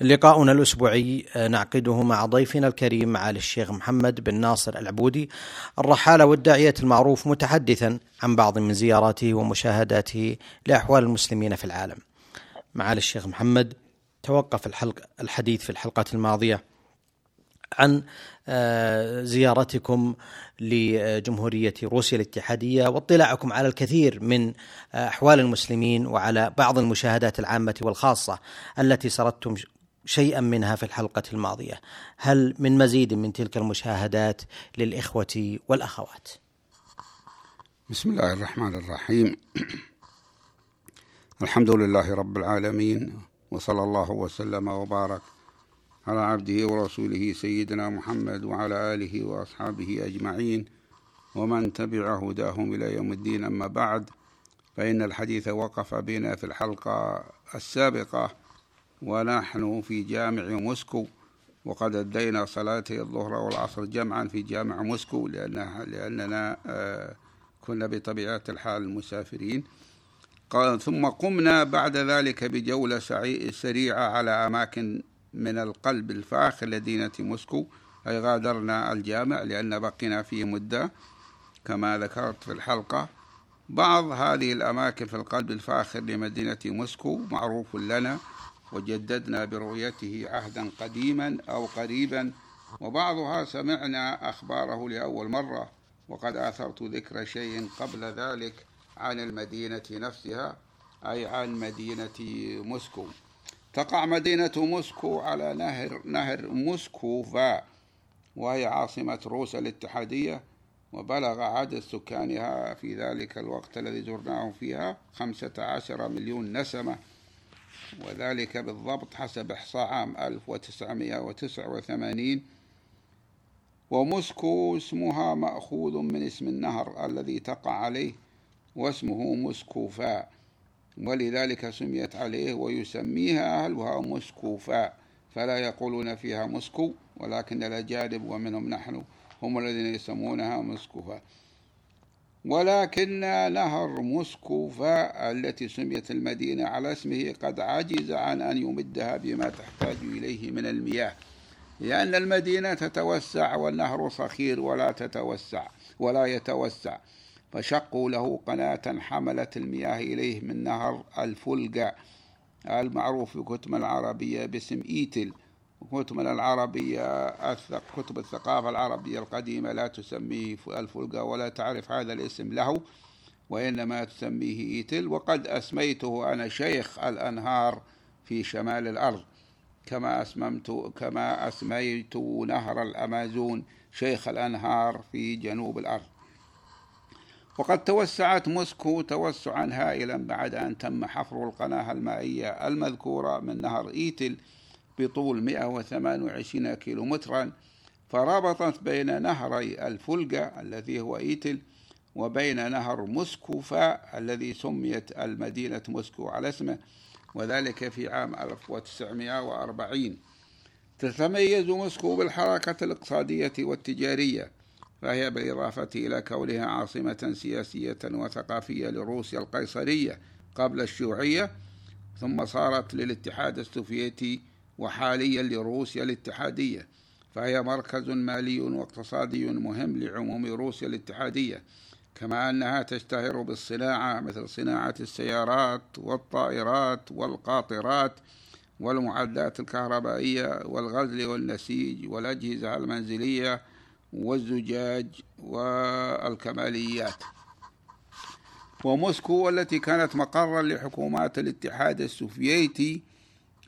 لقاؤنا الأسبوعي آه، نعقده مع ضيفنا الكريم معالي الشيخ محمد بن ناصر العبودي الرحالة والداعية المعروف متحدثا عن بعض من زياراته ومشاهداته لأحوال المسلمين في العالم. معالي الشيخ محمد توقف الحلق الحديث في الحلقة الماضية عن آه، زيارتكم لجمهورية روسيا الاتحادية واطلاعكم على الكثير من آه، أحوال المسلمين وعلى بعض المشاهدات العامة والخاصة التي سردتم شيئا منها في الحلقة الماضية. هل من مزيد من تلك المشاهدات للإخوة والأخوات؟ بسم الله الرحمن الرحيم. الحمد لله رب العالمين وصلى الله وسلم وبارك على عبده ورسوله سيدنا محمد وعلى آله وأصحابه أجمعين ومن تبع هداهم إلى يوم الدين. أما بعد فإن الحديث وقف بنا في الحلقة السابقة. ونحن في جامع موسكو وقد أدينا صلاتي الظهر والعصر جمعا في جامع موسكو لأنها لأننا آه، كنا بطبيعة الحال مسافرين. ثم قمنا بعد ذلك بجولة سريعة على أماكن من القلب الفاخر لمدينة موسكو. أي غادرنا الجامع لأن بقينا فيه مدة كما ذكرت في الحلقة. بعض هذه الأماكن في القلب الفاخر لمدينة موسكو معروف لنا. وجددنا برؤيته عهدا قديما أو قريبا وبعضها سمعنا أخباره لأول مرة وقد آثرت ذكر شيء قبل ذلك عن المدينة نفسها أي عن مدينة موسكو. تقع مدينة موسكو على نهر نهر موسكوفا وهي عاصمة روسيا الاتحادية وبلغ عدد سكانها في ذلك الوقت الذي زرناه فيها خمسة عشر مليون نسمة. وذلك بالضبط حسب إحصاء عام 1989 وموسكو اسمها مأخوذ من اسم النهر الذي تقع عليه واسمه موسكوفا ولذلك سميت عليه ويسميها أهلها موسكوفا فلا يقولون فيها موسكو ولكن الأجانب ومنهم نحن هم الذين يسمونها موسكوفا ولكن نهر موسكوفا التي سميت المدينة على اسمه قد عجز عن أن يمدها بما تحتاج إليه من المياه لأن المدينة تتوسع والنهر صخير ولا تتوسع ولا يتوسع فشقوا له قناة حملت المياه إليه من نهر الفلقة المعروف كتب العربية باسم إيتل. كتب العربية كتب الثقافة العربية القديمة لا تسميه الفلقة ولا تعرف هذا الاسم له وإنما تسميه إيتل. وقد أسميته أنا شيخ الأنهار في شمال الأرض. كما أسممت كما أسميت نهر الأمازون شيخ الأنهار في جنوب الأرض. وقد توسعت موسكو توسعا هائلا بعد أن تم حفر القناة المائية المذكورة من نهر إيتل بطول 128 كيلومترا فربطت بين نهري الفلقة الذي هو إيتل وبين نهر موسكوفا الذي سميت المدينة موسكو على اسمه وذلك في عام 1940 تتميز موسكو بالحركة الاقتصادية والتجارية فهي بالإضافة إلى كونها عاصمة سياسية وثقافية لروسيا القيصرية قبل الشيوعية ثم صارت للاتحاد السوفيتي وحاليا لروسيا الاتحادية فهي مركز مالي واقتصادي مهم لعموم روسيا الاتحادية كما أنها تشتهر بالصناعة مثل صناعة السيارات والطائرات والقاطرات والمعدات الكهربائية والغزل والنسيج والأجهزة المنزلية والزجاج والكماليات. وموسكو التي كانت مقرا لحكومات الاتحاد السوفيتي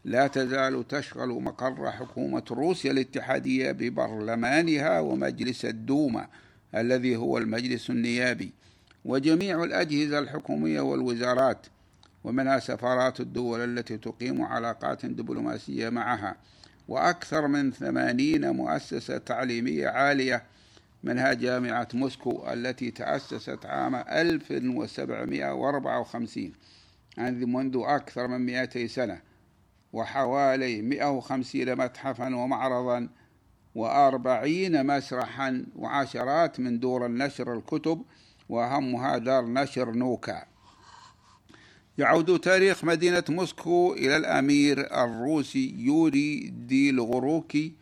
لا تزال تشغل مقر حكومة روسيا الاتحادية ببرلمانها ومجلس الدوما الذي هو المجلس النيابي وجميع الأجهزة الحكومية والوزارات ومنها سفارات الدول التي تقيم علاقات دبلوماسية معها وأكثر من ثمانين مؤسسة تعليمية عالية منها جامعة موسكو التي تأسست عام 1754 منذ أكثر من 200 سنة. وحوالي 150 متحفا ومعرضا وأربعين مسرحا وعشرات من دور النشر الكتب وأهمها دار نشر ناوكا. يعود تاريخ مدينة موسكو إلى الأمير الروسي يوري دولغوروكي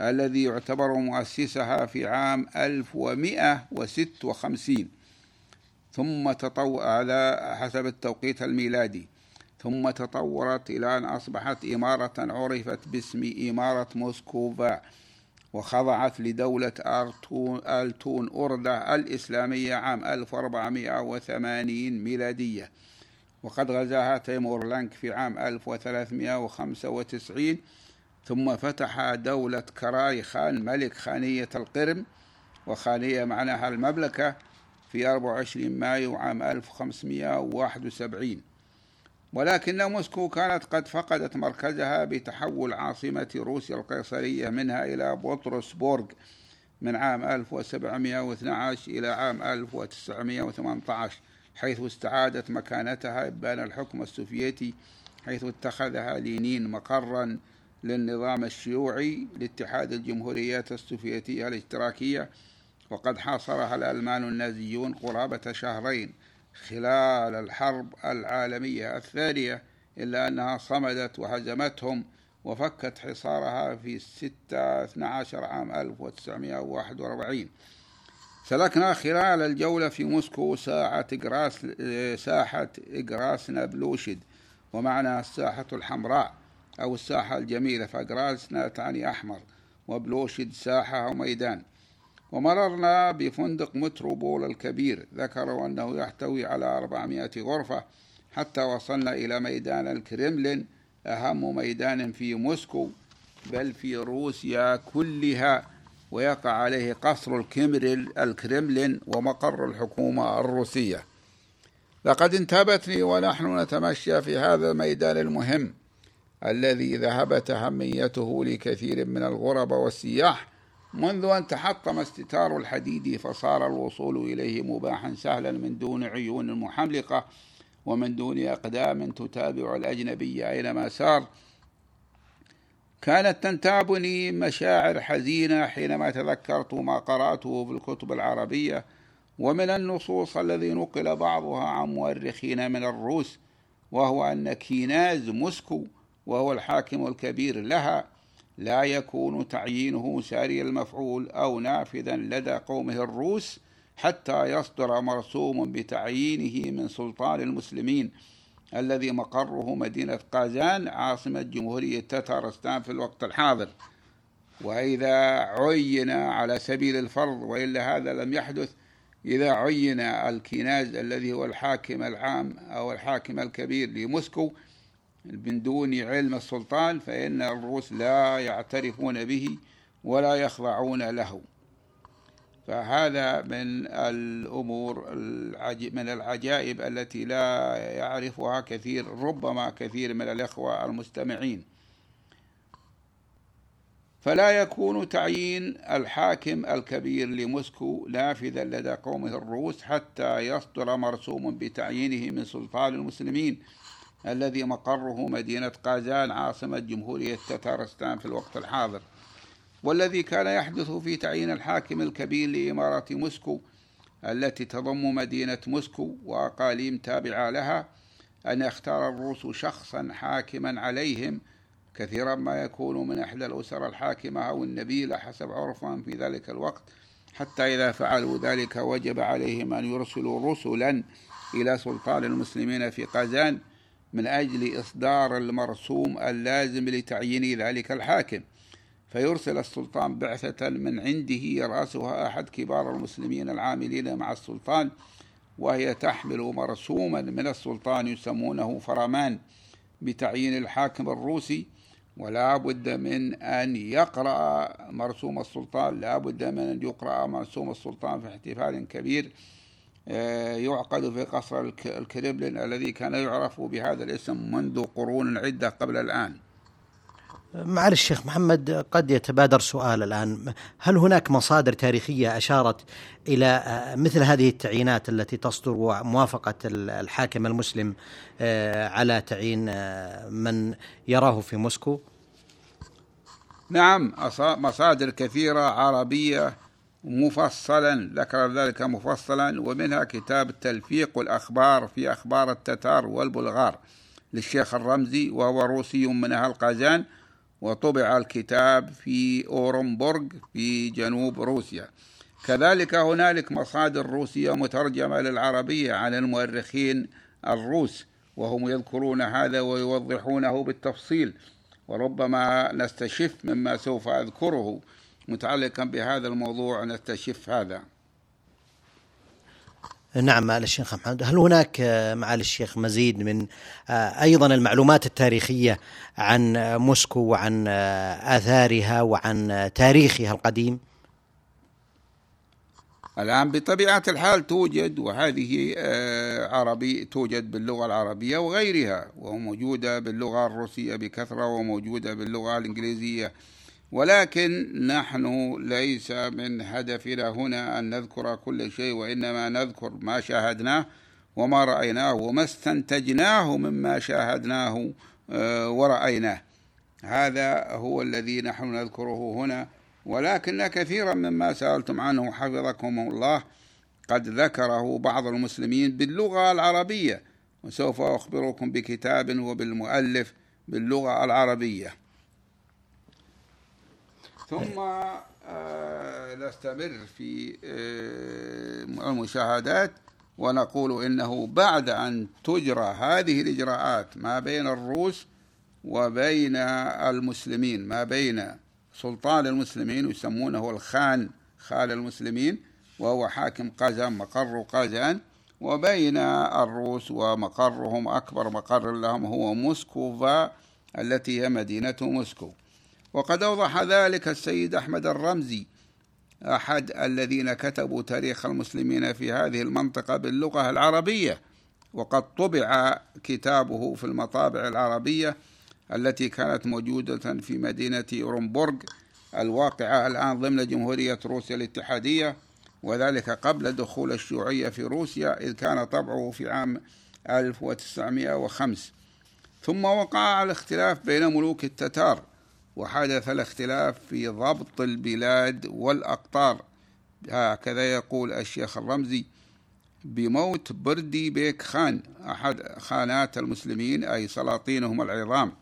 الذي يعتبر مؤسسها في عام 1156 ثم تطور على حسب التوقيت الميلادي. ثم تطورت إلى أن أصبحت إمارة عرفت باسم إمارة موسكوفا وخضعت لدولة ألتون أوردة الإسلامية عام 1480 ميلادية. وقد غزاها تيمور لانك في عام 1395 ثم فتح دولة كراي خان ملك خانية القرم وخانية معناها المملكة في 24 مايو عام 1571 ولكن موسكو كانت قد فقدت مركزها بتحول عاصمة روسيا القيصرية منها إلى بطرسبورغ من عام 1712 إلى عام 1918 حيث استعادت مكانتها إبان الحكم السوفيتي حيث اتخذها لينين مقرا للنظام الشيوعي لاتحاد الجمهوريات السوفيتية الاشتراكية وقد حاصرها الألمان النازيون قرابة شهرين. خلال الحرب العالمية الثانية إلا أنها صمدت وهزمتهم وفكت حصارها في 6 12 عام 1941 سلكنا خلال الجولة في موسكو ساعة إجراس ساحة إجراسنا بلوشد ومعنى الساحة الحمراء أو الساحة الجميلة فإجراسنا تعني أحمر وبلوشد ساحة أو ميدان. ومررنا بفندق متروبول الكبير. ذكروا أنه يحتوي على 400 غرفة حتى وصلنا إلى ميدان الكريملين أهم ميدان في موسكو بل في روسيا كلها ويقع عليه قصر الكريملين ومقر الحكومة الروسية. لقد انتابتني ونحن نتمشى في هذا الميدان المهم الذي ذهبت أهميته لكثير من الغرباء والسياح منذ أن تحطم استتار الحديد فصار الوصول إليه مباحا سهلا من دون عيون محملقة ومن دون أقدام تتابع الأجنبي أينما سار. كانت تنتابني مشاعر حزينة حينما تذكرت ما قرأته في الكتب العربية ومن النصوص الذي نقل بعضها عن مؤرخين من الروس وهو أن كيناز موسكو وهو الحاكم الكبير لها. لا يكون تعيينه ساري المفعول أو نافذا لدى قومه الروس حتى يصدر مرسوم بتعيينه من سلطان المسلمين الذي مقره مدينة قازان عاصمة جمهورية تتارستان في الوقت الحاضر. وإذا عين على سبيل الفرض وإلا هذا لم يحدث إذا عين الكيناز الذي هو الحاكم العام أو الحاكم الكبير لموسكو من دون علم السلطان فإن الروس لا يعترفون به ولا يخضعون له. فهذا من الأمور من العجائب التي لا يعرفها كثير ربما كثير من الإخوة المستمعين. فلا يكون تعيين الحاكم الكبير لموسكو نافذا لدى قومه الروس حتى يصدر مرسوم بتعيينه من سلطان المسلمين. الذي مقره مدينة قازان عاصمة جمهورية تتارستان في الوقت الحاضر. والذي كان يحدث في تعيين الحاكم الكبير لإمارة موسكو التي تضم مدينة موسكو وأقاليم تابعة لها أن يختار الروس شخصا حاكما عليهم. كثيرا ما يكون من إحدى الأسر الحاكمة أو النبيلة حسب عرفهم في ذلك الوقت. حتى إذا فعلوا ذلك وجب عليهم أن يرسلوا رسلا إلى سلطان المسلمين في قازان. من أجل إصدار المرسوم اللازم لتعيين ذلك الحاكم. فيرسل السلطان بعثة من عنده يرأسها أحد كبار المسلمين العاملين مع السلطان وهي تحمل مرسوما من السلطان يسمونه فرمان بتعيين الحاكم الروسي. ولا بد من أن يقرأ مرسوم السلطان لا بد من أن يقرأ مرسوم السلطان في احتفال كبير. يعقد في قصر الكريملين الذي كان يعرف بهذا الاسم منذ قرون عدة قبل الآن معالي الشيخ محمد قد يتبادر سؤال الآن هل هناك مصادر تاريخية أشارت إلى آه، مثل هذه التعيينات التي تصدر وموافقة الحاكم المسلم آه، على تعيين آه، من يراه في موسكو؟ نعم مصادر كثيرة عربية مفصلا ذكر ذلك مفصلا ومنها كتاب تلفيق الأخبار في أخبار التتار والبلغار للشيخ الرمزي وهو روسي من أهل قازان وطبع الكتاب في أورنبورغ في جنوب روسيا. كذلك هنالك مصادر روسية مترجمة للعربية عن المؤرخين الروس وهم يذكرون هذا ويوضحونه بالتفصيل. وربما نستشف مما سوف أذكره. متعلقا بهذا الموضوع نستشف هذا. نعم معالي الشيخ محمد هل هناك معالي الشيخ مزيد من أيضا المعلومات التاريخية عن موسكو وعن آثارها وعن تاريخها القديم؟ الآن بطبيعة الحال توجد وهذه عربي توجد باللغة العربية وغيرها وموجودة باللغة الروسية بكثرة وموجودة باللغة الإنجليزية ولكن نحن ليس من هدفنا هنا أن نذكر كل شيء وإنما نذكر ما شاهدناه وما رأيناه وما استنتجناه مما شاهدناه آه، ورأيناه. هذا هو الذي نحن نذكره هنا. ولكن كثيرا مما سألتم عنه حفظكم الله قد ذكره بعض المسلمين باللغة العربية وسوف أخبركم بكتاب وبالمؤلف باللغة العربية. ثم آه، نستمر في آه، المشاهدات ونقول إنه بعد أن تجرى هذه الإجراءات ما بين الروس وبين المسلمين ما بين سلطان المسلمين يسمونه الخان خال المسلمين وهو حاكم قازان مقر قازان وبين الروس ومقرهم أكبر مقر لهم هو موسكوفا التي هي مدينة موسكو. وقد أوضح ذلك السيد أحمد الرمزي أحد الذين كتبوا تاريخ المسلمين في هذه المنطقة باللغة العربية وقد طبع كتابه في المطابع العربية التي كانت موجودة في مدينة أورنبورغ الواقعة الآن ضمن جمهورية روسيا الاتحادية وذلك قبل دخول الشيوعية في روسيا إذ كان طبعه في عام 1905 ثم وقع الاختلاف بين ملوك التتار وحدث الاختلاف في ضبط البلاد والأقطار. هكذا يقول الشيخ الرمزي بموت بردي بيك خان أحد خانات المسلمين أي سلاطينهم العظام.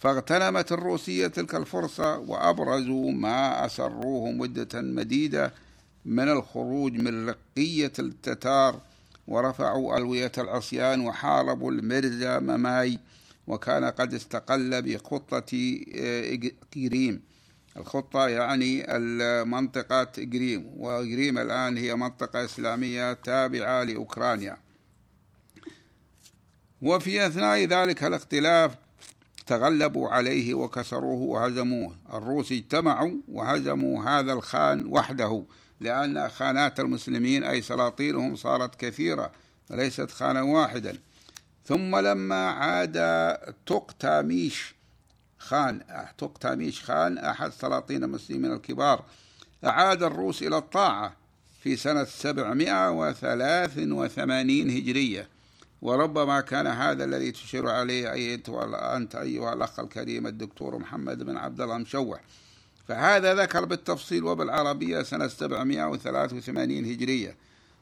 فاغتنمت الروسية تلك الفرصة وأبرزوا ما أسروه مدة مديدة من الخروج من رقية التتار ورفعوا ألوية العصيان وحاربوا المرزا مماي. وكان قد استقل بخطة قريم آه، الخطة يعني المنطقة قريم وقريم الآن هي منطقة إسلامية تابعة لأوكرانيا. وفي أثناء ذلك الاختلاف تغلبوا عليه وكسروه وهزموه. الروس اجتمعوا وهزموا هذا الخان وحده لأن خانات المسلمين أي سلاطينهم صارت كثيرة وليست خانا واحدا. ثم لما عاد تقتاميش خان تقتاميش خان أحد سلاطين المسلمين الكبار أعاد الروس إلى الطاعة في سنة 783 هجرية. وربما كان هذا الذي تشير عليه أيتها أنت أيها الأخ الكريم الدكتور محمد بن عبد الله مشوح فهذا ذكر بالتفصيل وبالعربية سنة 783 هجرية.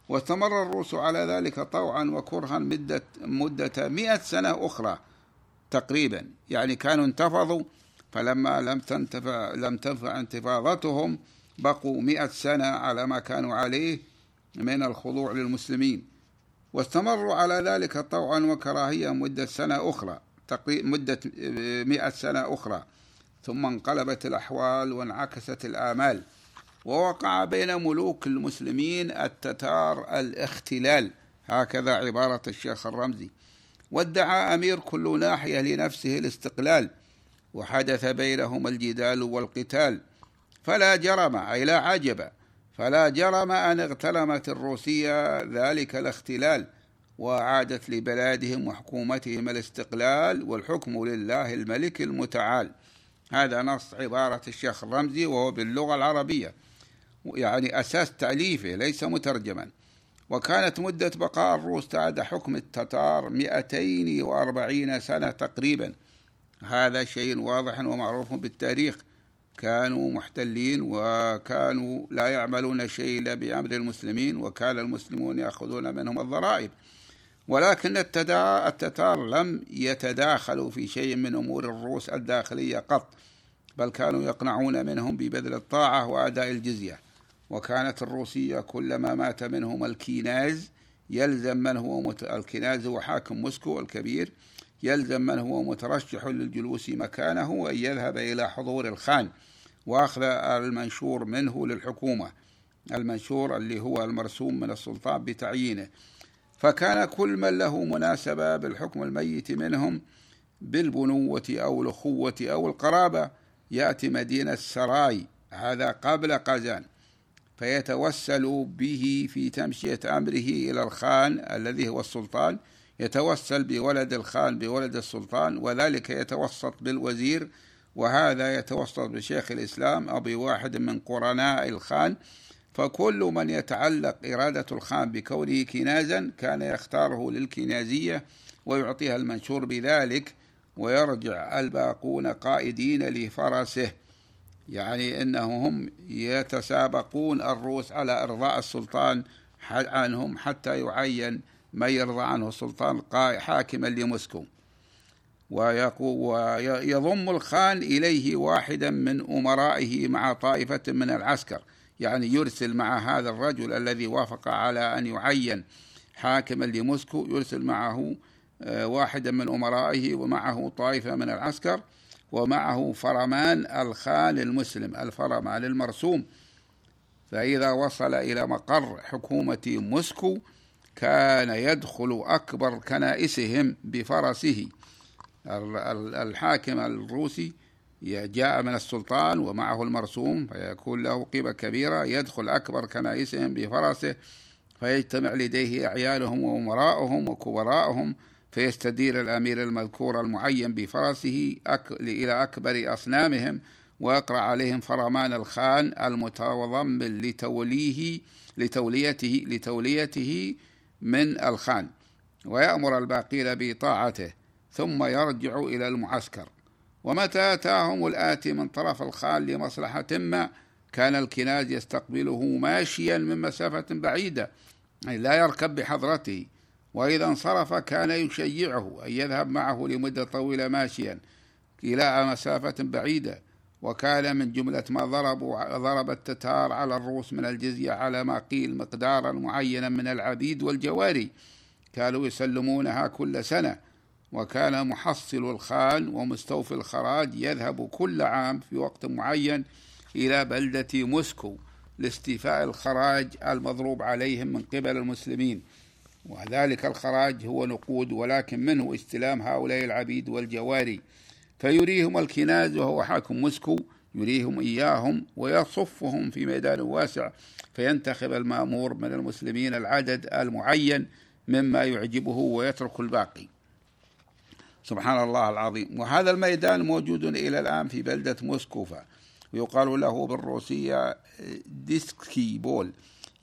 واستمر الروس على ذلك طوعا وكرها مدة مدة مئة سنة أخرى تقريبا. يعني كانوا انتفضوا فلما لم تنتفع لم تنفع انتفاضتهم بقوا مئة سنة على ما كانوا عليه من الخضوع للمسلمين. واستمروا على ذلك طوعا وكراهية مدة سنة أخرى مدة مئة سنة أخرى. ثم انقلبت الأحوال وانعكست الآمال. ووقع بين ملوك المسلمين التتار الاختلال. هكذا عبارة الشيخ الرمزي. وادعى أمير كل ناحية لنفسه الاستقلال وحدث بينهم الجدال والقتال. فلا جرم أي لا عجب. فلا جرم أن اغتنمت الروسية ذلك الاختلال وأعادت لبلادهم وحكومتهم الاستقلال والحكم لله الملك المتعال. هذا نص عبارة الشيخ الرمزي وهو باللغة العربية. يعني أساس تأليفه ليس مترجما. وكانت مدة بقاء الروس تحت حكم التتار 240 سنة تقريبا. هذا شيء واضح ومعروف بالتاريخ. كانوا محتلين وكانوا لا يعملون شيء إلا بأمر المسلمين وكان المسلمون يأخذون منهم الضرائب. ولكن التتار لم يتداخلوا في شيء من أمور الروس الداخلية قط بل كانوا يقنعون منهم ببذل الطاعة وأداء الجزية. وكانت الروسية كلما مات منهم الكيناز يلزم من هو مت... الكيناز هو حاكم موسكو الكبير يلزم من هو مترشح للجلوس مكانه أن يذهب إلى حضور الخان وأخذ المنشور منه للحكومة المنشور اللي هو المرسوم من السلطان بتعيينه. فكان كل من له مناسبة بالحكم الميت منهم بالبنوة أو الأخوة أو القرابة يأتي مدينة سراي هذا قبل قزان فيتوسل به في تمشية أمره إلى الخان الذي هو السلطان. يتوسل بولد الخان بولد السلطان وذلك يتوسط بالوزير وهذا يتوسط بشيخ الإسلام أو بواحد من قرناء الخان. فكل من يتعلق إرادة الخان بكونه كنازا كان يختاره للكنازية ويعطيها المنشور بذلك ويرجع الباقون قائدين لفرسه. يعني إنهم يتسابقون الروس على إرضاء السلطان عنهم حتى يعين من يرضى عنه السلطان حاكما لموسكو. ويضم الخان إليه واحدا من أمرائه مع طائفة من العسكر. يعني يرسل مع هذا الرجل الذي وافق على أن يعين حاكما لموسكو يرسل معه آه، واحدا من أمرائه ومعه طائفة من العسكر. ومعه فرمان الخان المسلم الفرمان المرسوم. فإذا وصل إلى مقر حكومة موسكو كان يدخل أكبر كنائسهم بفرسه. الحاكم الروسي جاء من السلطان ومعه المرسوم فيكون له قيمة كبيرة يدخل أكبر كنائسهم بفرسه فيجتمع لديه أعيانهم وأمراؤهم وكبراءهم فيستدير الأمير المذكور المعين بفرسه أك... إلى أكبر أصنامهم ويقرأ عليهم فرمان الخان المتضمن لتوليه لتوليته لتوليته من الخان. ويأمر الباقين بطاعته ثم يرجع إلى المعسكر. ومتى أتاهم الآتي من طرف الخان لمصلحة ما كان الكناز يستقبله ماشيا من مسافة بعيدة أي لا يركب بحضرته. وإذا انصرف كان يشيعه أن يذهب معه لمدة طويلة ماشيا إلى مسافة بعيدة وكان من جملة ما ضربوا ضرب التتار على الروس من الجزية على ما قيل مقدارا معينا من العبيد والجواري. كانوا يسلمونها كل سنة وكان محصل الخان ومستوفي الخراج يذهب كل عام في وقت معين إلى بلدة موسكو لاستيفاء الخراج المضروب عليهم من قبل المسلمين. وذلك الخراج هو نقود ولكن منه استلام هؤلاء العبيد والجواري؟ فيريهم الكناز وهو حاكم موسكو يريهم إياهم ويصفهم في ميدان واسع فينتخب المأمور من المسلمين العدد المعين مما يعجبه ويترك الباقي. سبحان الله العظيم. وهذا الميدان موجود إلى الآن في بلدة موسكوفا ويقال له بالروسية ديسكي بول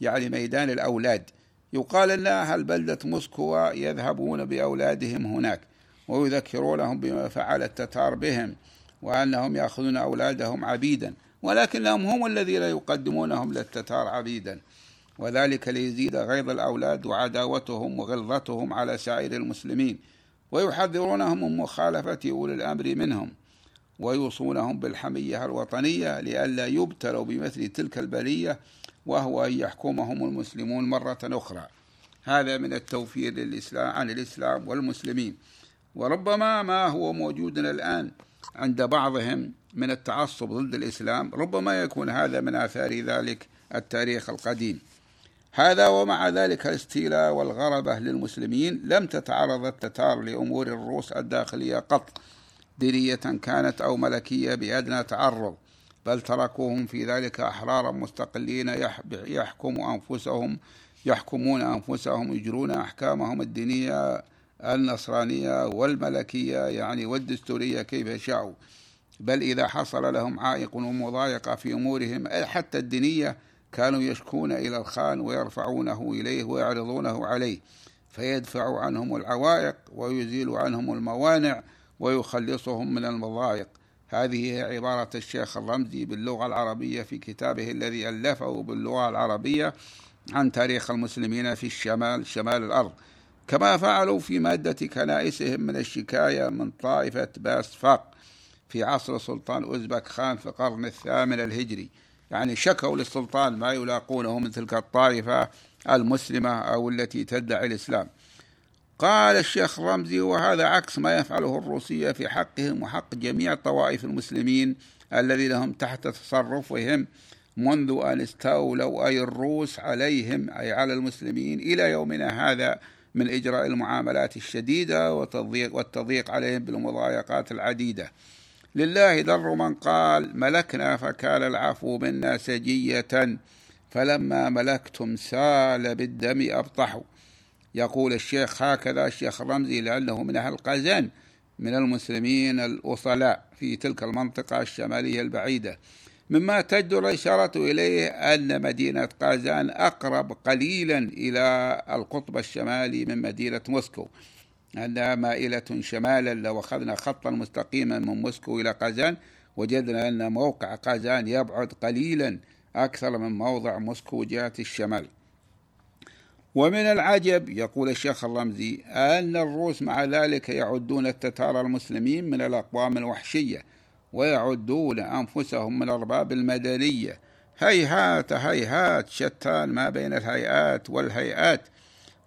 يعني ميدان الأولاد. يقال أن أهل بلدة موسكوا يذهبون بأولادهم هناك ويذكرونهم بما فعل التتار بهم وأنهم يأخذون أولادهم عبيدا ولكنهم هم الذين يقدمونهم للتتار عبيدا. وذلك ليزيد غيظ الأولاد وعداوتهم وغلظتهم على سائر المسلمين ويحذرونهم من مخالفة أولي الأمر منهم ويوصونهم بالحمية الوطنية لئلا يبتلوا بمثل تلك البلية وهو أن يحكمهم المسلمون مرة أخرى. هذا من التوفير للإسلام عن الإسلام والمسلمين. وربما ما هو موجود الآن عند بعضهم من التعصب ضد الإسلام ربما يكون هذا من آثار ذلك التاريخ القديم. هذا ومع ذلك الاستيلاء والغربة للمسلمين لم تتعرض التتار لأمور الروس الداخلية قط دينية كانت أو ملكية بأدنى تعرض. بل تركوهم في ذلك أحرارا مستقلين يحكم أنفسهم يحكمون أنفسهم يجرون أحكامهم الدينية النصرانية والملكية يعني والدستورية كيف شاءوا بل إذا حصل لهم عائق ومضايقة في أمورهم حتى الدينية كانوا يشكون إلى الخان ويرفعونه إليه ويعرضونه عليه فيدفع عنهم العوائق ويزيل عنهم الموانع ويخلصهم من المضايق. هذه عبارة الشيخ الرمزي باللغة العربية في كتابه الذي ألفه باللغة العربية عن تاريخ المسلمين في الشمال شمال الأرض. كما فعلوا في مادة كنائسهم من الشكاية من طائفة باسفاق في عصر سلطان أوزبك خان في القرن الثامن الهجري. يعني شكوا للسلطان ما يلاقونه من تلك الطائفة المسلمة أو التي تدعي الإسلام. قال الشيخ رمزي وهذا عكس ما يفعله الروسية في حقهم وحق جميع طوائف المسلمين الذين هم تحت تصرفهم منذ أن استولوا أي الروس عليهم أي على المسلمين إلى يومنا هذا من إجراء المعاملات الشديدة والتضييق, والتضييق عليهم بالمضايقات العديدة. لله در من قال ملكنا فكان العفو منا سجية فلما ملكتم سال بالدم أبطحوا. يقول الشيخ هكذا الشيخ الرمزي لأنه من أهل قازان من المسلمين الأصلاء في تلك المنطقة الشمالية البعيدة. مما تجدر الإشارة إليه أن مدينة قازان أقرب قليلا إلى القطب الشمالي من مدينة موسكو. أنها مائلة شمالا لو أخذنا خطا مستقيما من موسكو إلى قازان وجدنا أن موقع قازان يبعد قليلا أكثر من موضع موسكو جهة الشمال. ومن العجب يقول الشيخ الرمزي أن الروس مع ذلك يعدون التتار المسلمين من الأقوام الوحشية ويعدون أنفسهم من أرباب المدنية. هيهات هيهات شتان ما بين الهيئات والهيئات.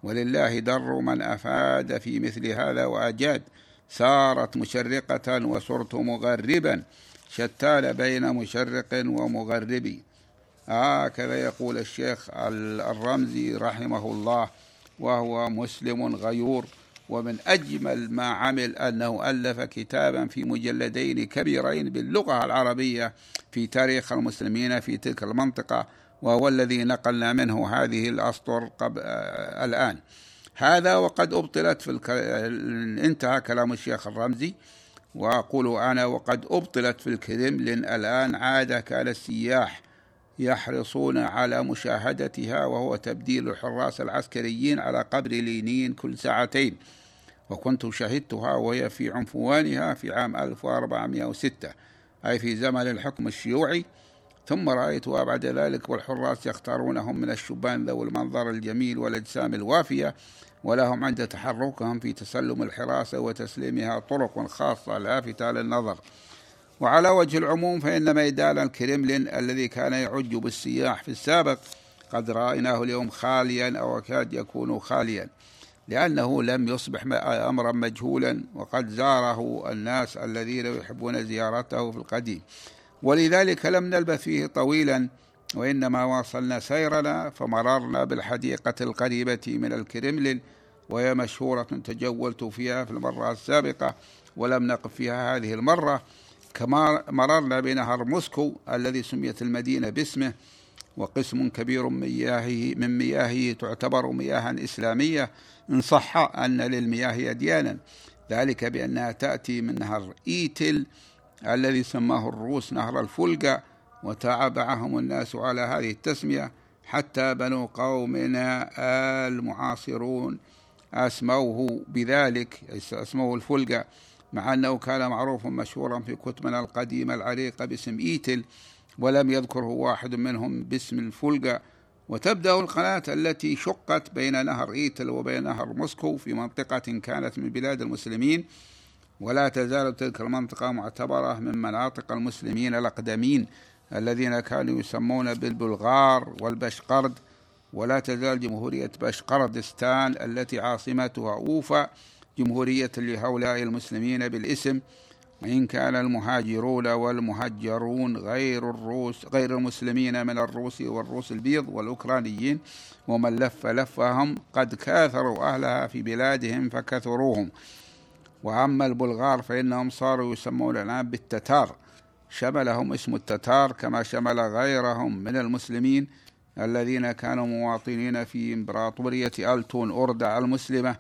ولله در من أفاد في مثل هذا وأجاد سارت مشرقة وصرت مغربا. شتان بين مشرق ومغرب. هكذا يقول الشيخ الرمزي رحمه الله وهو مسلم غيور ومن أجمل ما عمل أنه ألف كتابا في مجلدين كبيرين باللغة العربية في تاريخ المسلمين في تلك المنطقة وهو الذي نقلنا منه هذه الأسطر قبل آه الآن. هذا وقد أبطلت في الك... انتهى كلام الشيخ الرمزي وأقول أنا وقد أبطلت في الكرملين الآن عادة كان السياح يحرصون على مشاهدتها وهو تبديل الحراس العسكريين على قبر لينين كل ساعتين. وكنت شهدتها وهي في عنفوانها في عام 1406 أي في زمن الحكم الشيوعي. ثم رأيتها بعد ذلك والحراس يختارونهم من الشبان ذوي المنظر الجميل والأجسام الوافية ولهم عند تحركهم في تسلم الحراسة وتسليمها طرق خاصة لافتة للنظر وعلى وجه العموم فإن ميدان الكرملين الذي كان يعج بالسياح في السابق قد رأيناه اليوم خاليا أو يكاد يكون خاليا لأنه لم يصبح أمرا مجهولا وقد زاره الناس الذين يحبون زيارته في القديم. ولذلك لم نلبث فيه طويلا وإنما واصلنا سيرنا فمررنا بالحديقة القريبة من الكرملين وهي مشهورة تجولت فيها في المرة السابقة ولم نقف فيها هذه المرة. كما مررنا بنهر موسكو الذي سميت المدينة باسمه وقسم كبير من مياهه من مياهه تعتبر مياها إسلامية إن صح أن للمياه أديانا ذلك بأنها تأتي من نهر إيتل الذي سماه الروس نهر الفلقة وتابعهم الناس على هذه التسمية حتى بنو قومنا المعاصرون. أسموه بذلك أسموه الفلقة. مع أنه كان معروفا مشهورا في كتبنا القديمة العريقة باسم إيتل ولم يذكره واحد منهم باسم الفلقة. وتبدأ القناة التي شقت بين نهر إيتل وبين نهر موسكو في منطقة كانت من بلاد المسلمين ولا تزال تلك المنطقة معتبرة من مناطق المسلمين الأقدمين الذين كانوا يسمون بالبلغار والبشقرد. ولا تزال جمهورية بشقردستان التي عاصمتها أوفا جمهورية لهؤلاء المسلمين بالاسم وإن كان المهاجرون والمهجرون غير الروس غير المسلمين من الروس والروس البيض والأوكرانيين ومن لف لفهم قد كاثروا أهلها في بلادهم فكثروهم. وأما البلغار فإنهم صاروا يسمون الآن بالتتار. شملهم اسم التتار كما شمل غيرهم من المسلمين الذين كانوا مواطنين في إمبراطورية ألتون أوردع المسلمة.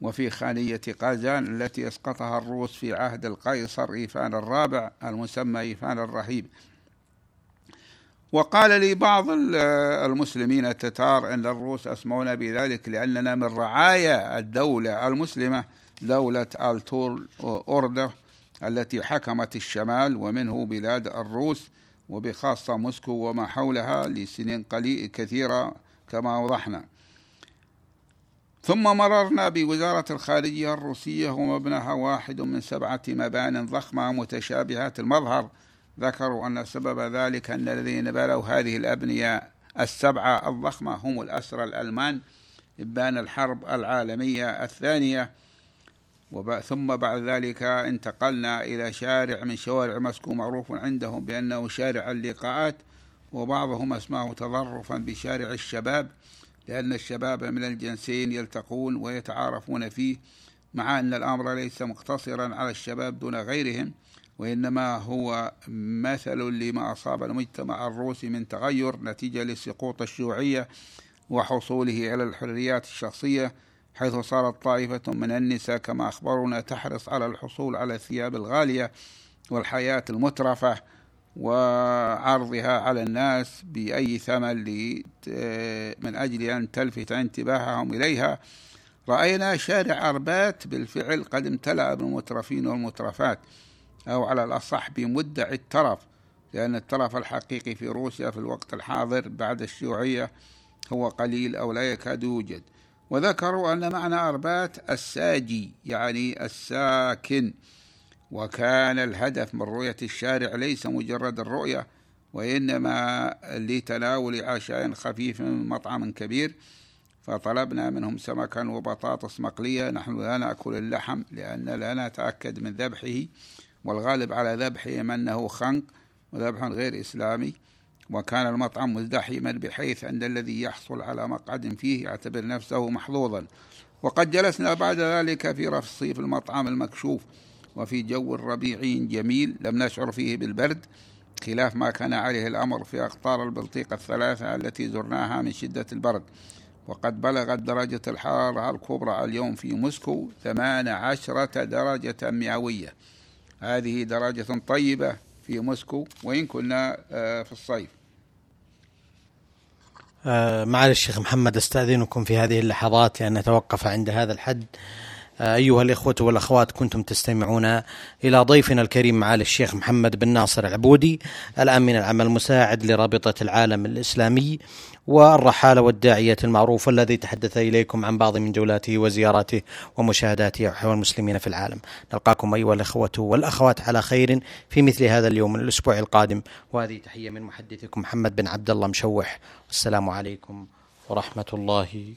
وفي خانية قازان التي أسقطها الروس في عهد القيصر إيفان الرابع المسمى إيفان الرهيب. وقال لي بعض المسلمين التتار أن الروس أسمونا بذلك لأننا من رعايا الدولة المسلمة دولة ألتور أوردر التي حكمت الشمال ومنه بلاد الروس وبخاصة موسكو وما حولها لسنين قليل كثيرة كما أوضحنا ثم مررنا بوزارة الخارجية الروسية ومبناها واحد من سبعة مبان ضخمة متشابهات المظهر. ذكروا أن سبب ذلك أن الذين بنوا هذه الأبنية السبعة الضخمة هم الأسرى الألمان إبان الحرب العالمية الثانية. ثم بعد ذلك انتقلنا إلى شارع من شوارع مسكو معروف عندهم بأنه شارع اللقاءات وبعضهم أسماه تظرفا بشارع الشباب. لأن الشباب من الجنسين يلتقون ويتعارفون فيه مع أن الأمر ليس مقتصرا على الشباب دون غيرهم وإنما هو مثل لما أصاب المجتمع الروسي من تغير نتيجة لسقوط الشيوعية وحصوله على الحريات الشخصية حيث صارت طائفة من النساء كما أخبرنا تحرص على الحصول على الثياب الغالية والحياة المترفة وعرضها على الناس بأي ثمن من أجل أن تلفت انتباههم إليها. رأينا شارع أربات بالفعل قد امتلأ بالمترفين والمترفات أو على الأصح بمدعي الترف لأن الترف الحقيقي في روسيا في الوقت الحاضر بعد الشيوعية هو قليل أو لا يكاد يوجد. وذكروا أن معنى أربات الساجي يعني الساكن. وكان الهدف من رؤية الشارع ليس مجرد الرؤية وإنما لتناول عشاء خفيف من مطعم كبير. فطلبنا منهم سمكا وبطاطس مقلية. نحن لا نأكل اللحم لأن لا نتأكد من ذبحه. والغالب على ذبحهم أنه خنق وذبح غير إسلامي. وكان المطعم مزدحما بحيث أن الذي يحصل على مقعد فيه يعتبر نفسه محظوظا. وقد جلسنا بعد ذلك في رصيف المطعم المكشوف. وفي جو ربيعي جميل لم نشعر فيه بالبرد خلاف ما كان عليه الأمر في أقطار البلطيق الثلاثة التي زرناها من شدة البرد. وقد بلغت درجة الحرارة الكبرى اليوم في موسكو 18 درجة مئوية. هذه درجة طيبة في موسكو وإن كنا آه، في الصيف. آه، معالي الشيخ محمد أستأذنكم في هذه اللحظات لأن نتوقف عند هذا الحد. أيها الإخوة والأخوات كنتم تستمعون إلى ضيفنا الكريم معالي الشيخ محمد بن ناصر العبودي الأمين العام المساعد لرابطة العالم الإسلامي والرحالة والداعية المعروف الذي تحدث إليكم عن بعض من جولاته وزياراته ومشاهداته حول المسلمين في العالم. نلقاكم أيها الإخوة والأخوات على خير في مثل هذا اليوم من الأسبوع القادم. وهذه تحية من محدثكم محمد بن عبد الله مشوح. والسلام عليكم ورحمة الله